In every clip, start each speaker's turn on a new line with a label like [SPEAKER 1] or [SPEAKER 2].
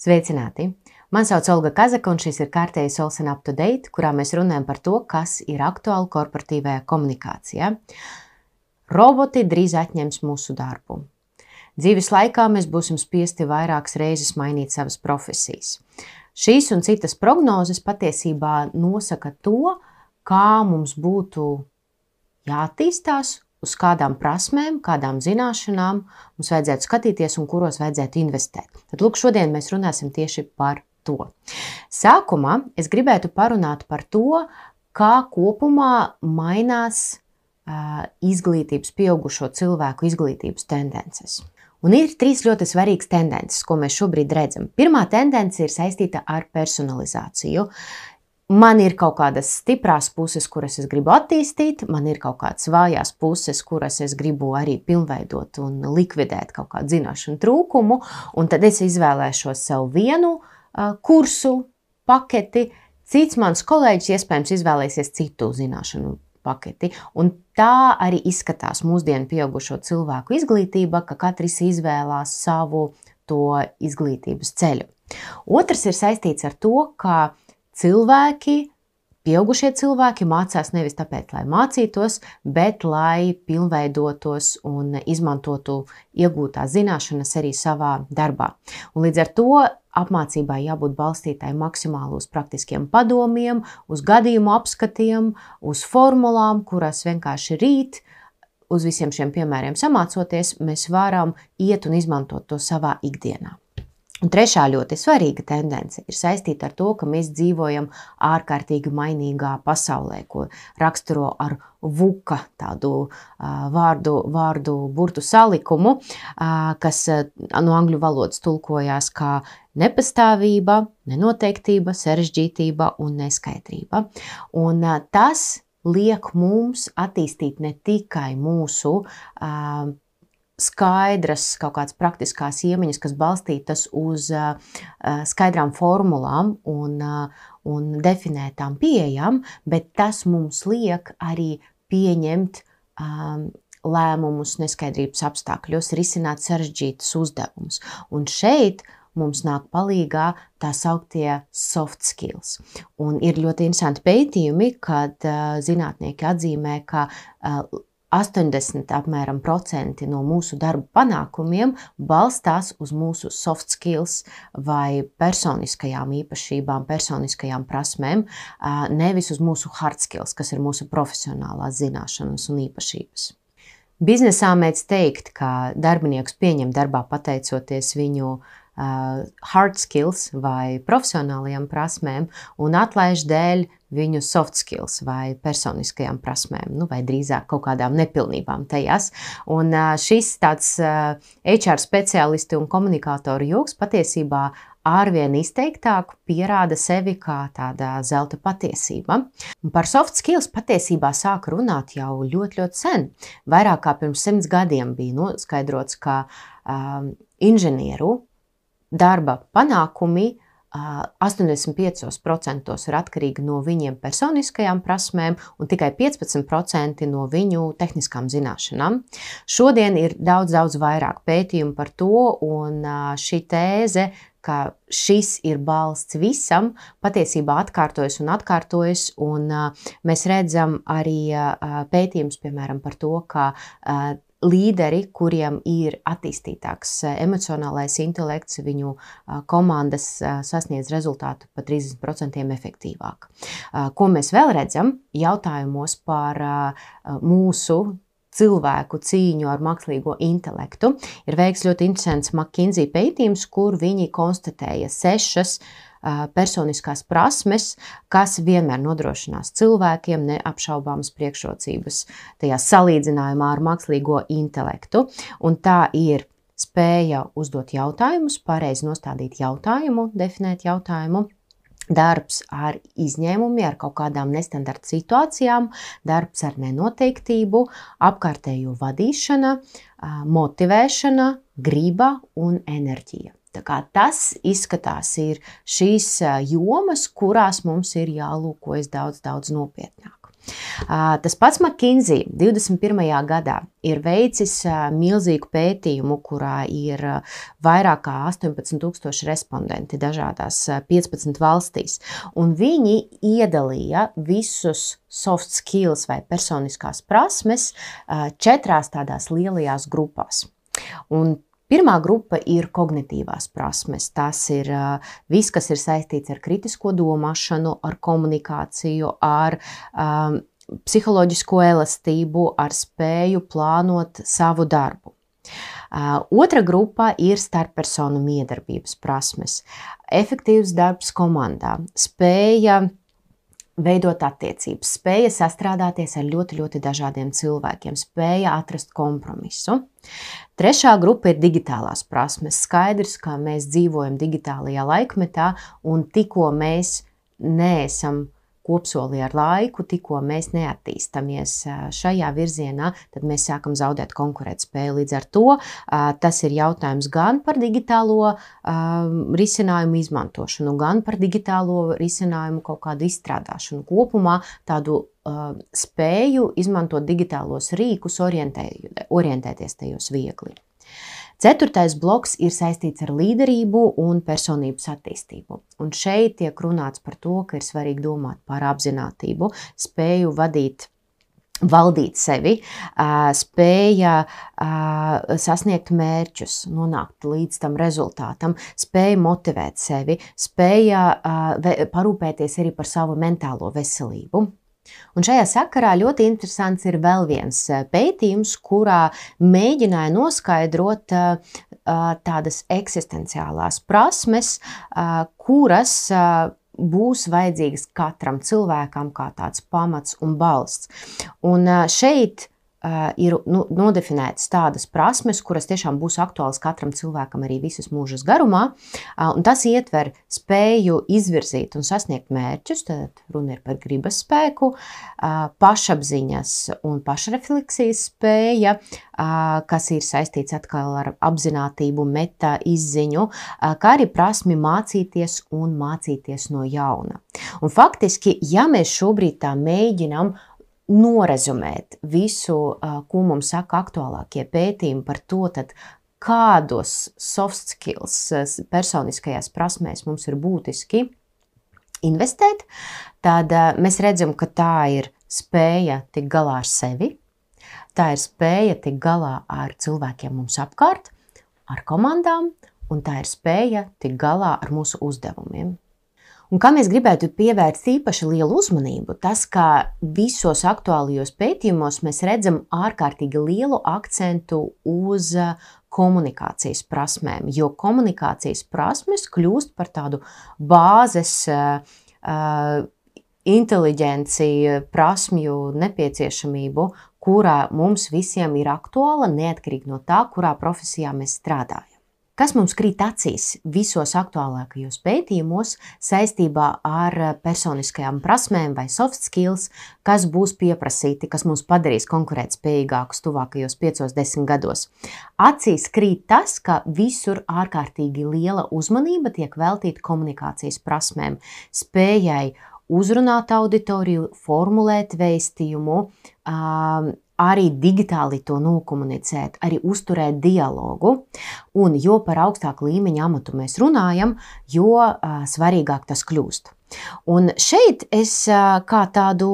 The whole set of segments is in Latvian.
[SPEAKER 1] Sveicināti! Mani sauc Olga Kazaka, un šis ir kārtējs Olsen Up to Date, kurā mēs runājam par to, kas ir aktuāli korporatīvajā komunikācijā. Roboti drīz atņems mūsu darbu. Dzīves laikā mēs būsim spiesti vairākas reizes mainīt savas profesijas. Šīs un citas prognozes patiesībā nosaka to, kā mums būtu jāattīstās uz kādām prasmēm, kādām zināšanām mums vajadzētu skatīties un kuros vajadzētu investēt. Tad, lūk, šodien mēs runāsim tieši par to. Sākumā es gribētu parunāt par to, kā kopumā mainās uh, izglītības, pieaugušo cilvēku izglītības tendences. Un ir trīs ļoti svarīgas tendences, ko mēs šobrīd redzam. Pirmā tendence ir saistīta ar personalizāciju. Man ir kaut kādas stiprās puses, kuras es gribu attīstīt, man ir kaut kādas vājās puses, kuras es gribu arī pilnveidot un likvidēt kaut kādu zināšanu trūkumu, un tad es izvēlēšos sev vienu uh, kursu, paketi, cits mans kolēģis iespējams izvēlēsies citu zināšanu paketi. Un tā arī izskatās mūsdienu pieaugušo cilvēku izglītība, ka katrs izvēlās savu to izglītības ceļu. Otrs ir saistīts ar to, ka cilvēki, pieaugušie cilvēki mācās nevis tāpēc, lai mācītos, bet lai pilnveidotos un izmantotu iegūtās zināšanas arī savā darbā. Un līdz ar to apmācībai jābūt balstītai maksimāli uz praktiskiem padomiem, uz gadījumu apskatiem, uz formulām, kuras vienkārši rīt uz visiem šiem piemēriem samācoties, mēs varam iet un izmantot to savā ikdienā. Un trešā ļoti svarīga tendence ir saistīta ar to, ka mēs dzīvojam ārkārtīgi mainīgā pasaulē, ko raksturo ar vuka tādu uh, vārdu, vārdu burtu salikumu, uh, kas uh, no angļu valodas tulkojās kā nepastāvība, nenoteiktība, sarežģītība un neskaidrība. Un tas liek mums attīstīt ne tikai mūsu uh, skaidras kaut kādas praktiskās iemaņas, kas balstītas uz skaidrām formulām un, un definētām pieejām, bet tas mums liek arī pieņemt um, lēmumus neskaidrības apstākļos, risināt sarežģītus uzdevumus. Un šeit mums nāk palīdzīgā tā sauktie soft skills. Un ir ļoti interesanti pētījumi, kad uh, zinātnieki atzīmē, ka uh, 80 apmēram procenti no mūsu darba panākumiem balstās uz mūsu soft skills vai personiskajām īpašībām, personiskajām prasmēm, nevis uz mūsu hard skills, kas ir mūsu profesionālās zināšanas un īpašības. Biznesā mēdz teikt, ka darbinieks pieņem darbā pateicoties viņu hard skills vai profesionālajām prasmēm un atlaiž dēļ viņu soft skills vai personiskajām prasmēm, nu, vai drīzāk kaut kādām nepilnībām tajās. Un šis tāds HR speciālisti un komunikātoru joks patiesībā ārvien izteiktāk pierāda sevi kā tāda zelta patiesība. Un par soft skills patiesībā sāka runāt jau ļoti, ļoti sen. Vairāk kā pirms simts gadiem bija noskaidrots, ka um, inženieru darba panākumi 85% ir atkarīgi no viņiem personiskajām prasmēm un tikai 15% no viņu tehniskām zināšanām. Šodien ir daudz, daudz vairāk pētījumu par to, un šī tēze, ka šis ir balsts visam, patiesībā atkārtojas un atkārtojas, un mēs redzam arī pētījumus, piemēram, par to, ka līderi, kuriem ir attīstītāks eh, emocionālais intelekts, viņu eh, komandas eh, sasniedz rezultātu pa 30% efektīvāk. Ko mēs vēl redzam jautājumos par mūsu cilvēku cīņu ar mākslīgo intelektu? Ir veikts ļoti interesants McKinsey pētījums, kur viņi konstatēja sešas uh, personiskās prasmes, kas vienmēr nodrošinās cilvēkiem neapšaubāmas priekšrocības tajā salīdzinājumā ar mākslīgo intelektu. Un tā ir spēja uzdot jautājumus, pareizi nostādīt jautājumu, definēt jautājumu, darbs ar izņēmumiem, ar kaut kādām nestandarta situācijām, darbs ar nenoteiktību, apkārtējo vadīšana, motivēšana, griba un enerģija. Tas izskatās ir šīs jomas, kurās mums ir jālūkojas daudz, daudz nopietnāk. Tas pats McKinsey 21. gadā ir veicis milzīgu pētījumu, kurā ir vairāk kā 18,000 respondenti dažādās 15 valstīs. Un viņi iedalīja visus soft skills vai personiskās prasmes četrās tādās lielajās grupās. Un Pirmā grupa ir kognitīvās prasmes. Tas ir uh, viss, kas ir saistīts ar kritisko domāšanu, ar komunikāciju, ar um, psiholoģisko elastību, ar spēju plānot savu darbu. Uh, otra grupa ir starppersonu miedarbības prasmes. Efektīvs darbs komandā, spēja veidot attiecības, spēja sastrādāties ar ļoti, ļoti dažādiem cilvēkiem, spēja atrast kompromisu. Trešā grupa ir digitālās prasmes. Skaidrs, ka mēs dzīvojam digitālajā laikmetā, un tikko mēs neesam kopsolī ar laiku, tikko mēs neattīstamies šajā virzienā, tad mēs sākam zaudēt konkurētspēju. Līdz ar to tas ir jautājums gan par digitālo risinājumu izmantošanu, gan par digitālo risinājumu kaut kādu izstrādāšanu. Kopumā tādu spēju izmantot digitālos rīkus, orientē, orientēties tajos viegli. Ceturtais bloks ir saistīts ar līderību un personības attīstību. Un šeit tiek runāts par to, ka ir svarīgi domāt par apziņotību, spēju vadīt valdīt sevi, spēja sasniegt mērķus, nonākt līdz tam rezultātam, spēja motivēt sevi, spēja parūpēties arī par savu mentālo veselību. Un šajā sakarā ļoti interesants ir vēl viens eh, pētījums, kurā mēģināja noskaidrot eh, eh, tādas eksistenciālās prasmes, kuras būs vajadzīgas katram cilvēkam kā tāds pamats un balsts. Un šeit ir nu, nodefinētas tādas prasmes, kuras tiešām būs aktuālas katram cilvēkam arī visas mūžas garumā. Uh, tas ietver spēju izvirzīt un sasniegt mērķus, tad runa ir par gribas spēku, uh, pašapziņas un pašrefleksijas spēja, kas ir saistīts atkal ar apziņotību, meta izziņu, kā arī prasmi mācīties un mācīties no jauna. Un faktiski, ja mēs šobrīd tā mēģinām norezumēt visu, ko mums saka aktuālākie pētījumi par to, tad, kādos soft skills, personiskajās prasmēs mums ir būtiski investēt, tad mēs redzam, ka tā ir spēja tikt galā ar sevi, tā ir spēja tikt galā ar cilvēkiem mums apkārt, ar komandām, un tā ir spēja tikt galā ar mūsu uzdevumiem. Un kā mēs gribētu pievērst īpaši lielu uzmanību, tas, ka visos aktuālajos pētījumos mēs redzam ārkārtīgi lielu akcentu uz uh, komunikācijas prasmēm, jo komunikācijas prasmes kļūst par tādu bāzes uh, uh, inteliģenci, prasmju nepieciešamību, kurā mums visiem ir aktuāla, neatkarīgi no tā, kurā profesijā mēs strādājam. Kas mums krīt acīs visos aktuālākajos pētījumos saistībā ar personiskajām prasmēm vai soft skills, kas būs pieprasīti, kas mums padarīs konkurētspējīgākus tuvākajos 5-10 gados? Acīs krīt tas, ka visur ārkārtīgi liela uzmanība tiek veltīta komunikācijas prasmēm, spējai uzrunāt auditoriju, formulēt vēstījumu, arī digitāli to nokomunicēt, arī uzturēt dialogu. Un jo par augstāku līmeņa amatu mēs runājam, jo svarīgāk tas kļūst. Un šeit es kā tādu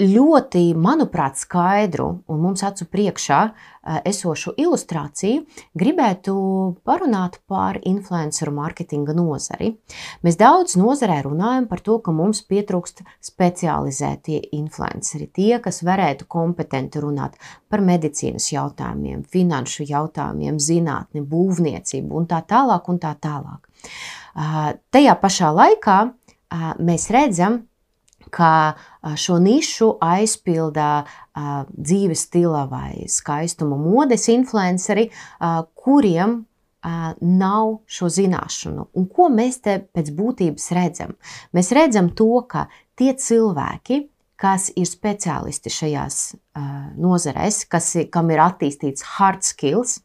[SPEAKER 1] ļoti, manuprāt, skaidru un mums acu priekšā eh, esošu ilustrāciju, gribētu parunāt par influenceru mārketinga nozari. Mēs daudz nozarē runājam par to, ka mums pietrūkst specializētie influenceri, tie, kas varētu kompetenti runāt par medicīnas jautājumiem, finanšu jautājumiem, zinātni, būvniecību un tā tālāk un tā tālāk. Eh, tajā pašā laikā eh, mēs redzam, ka šo nišu aizpildā dzīves stila vai skaistuma modes influenceri, kuriem nav šo zināšanu. Un ko mēs te pēc būtības redzam? Mēs redzam to, ka tie cilvēki, kas ir speciālisti šajās nozarēs, kas, kam ir attīstīts hard skills,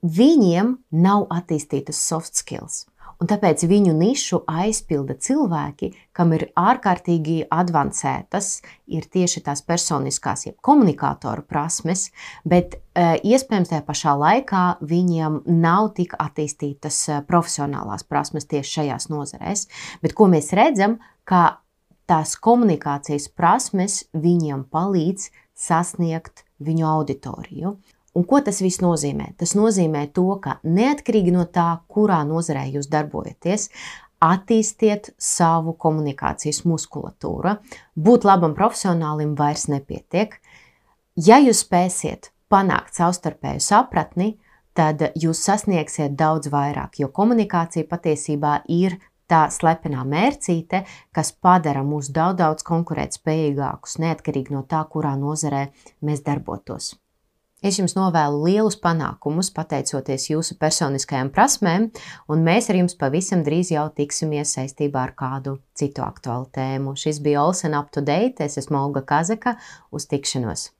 [SPEAKER 1] viņiem nav attīstītas soft skills. Un tāpēc viņu nišu aizpilda cilvēki, kam ir ārkārtīgi avansētas, ir tieši tās personiskās, jeb komunikātoru prasmes, bet e, iespējams tajā pašā laikā viņiem nav tik attīstītas e, profesionālās prasmes tieši šajās nozarēs. Bet ko mēs redzam, ka tās komunikācijas prasmes viņiem palīdz sasniegt viņu auditoriju. Un ko tas viss nozīmē? Tas nozīmē to, ka neatkarīgi no tā, kurā nozarē jūs darbojaties, attīstiet savu komunikācijas muskulatūru. Būt labam profesionālim vairs nepietiek. Ja jūs spēsiet panākt savstarpēju sapratni, tad jūs sasniegsiet daudz vairāk, jo komunikācija patiesībā ir tā slepenā mērcīte, kas padara mūs daudz, daudz konkurētspējīgākus, neatkarīgi no tā, kurā nozarē mēs darbotos. Es jums novēlu lielus panākumus, pateicoties jūsu personiskajām prasmēm, un mēs ar jums pavisam drīz jau tiksimies saistībā ar kādu citu aktuālu tēmu. Šis bija Olsen Up to Date, es esmu Olga Kazaka, uz tikšanos!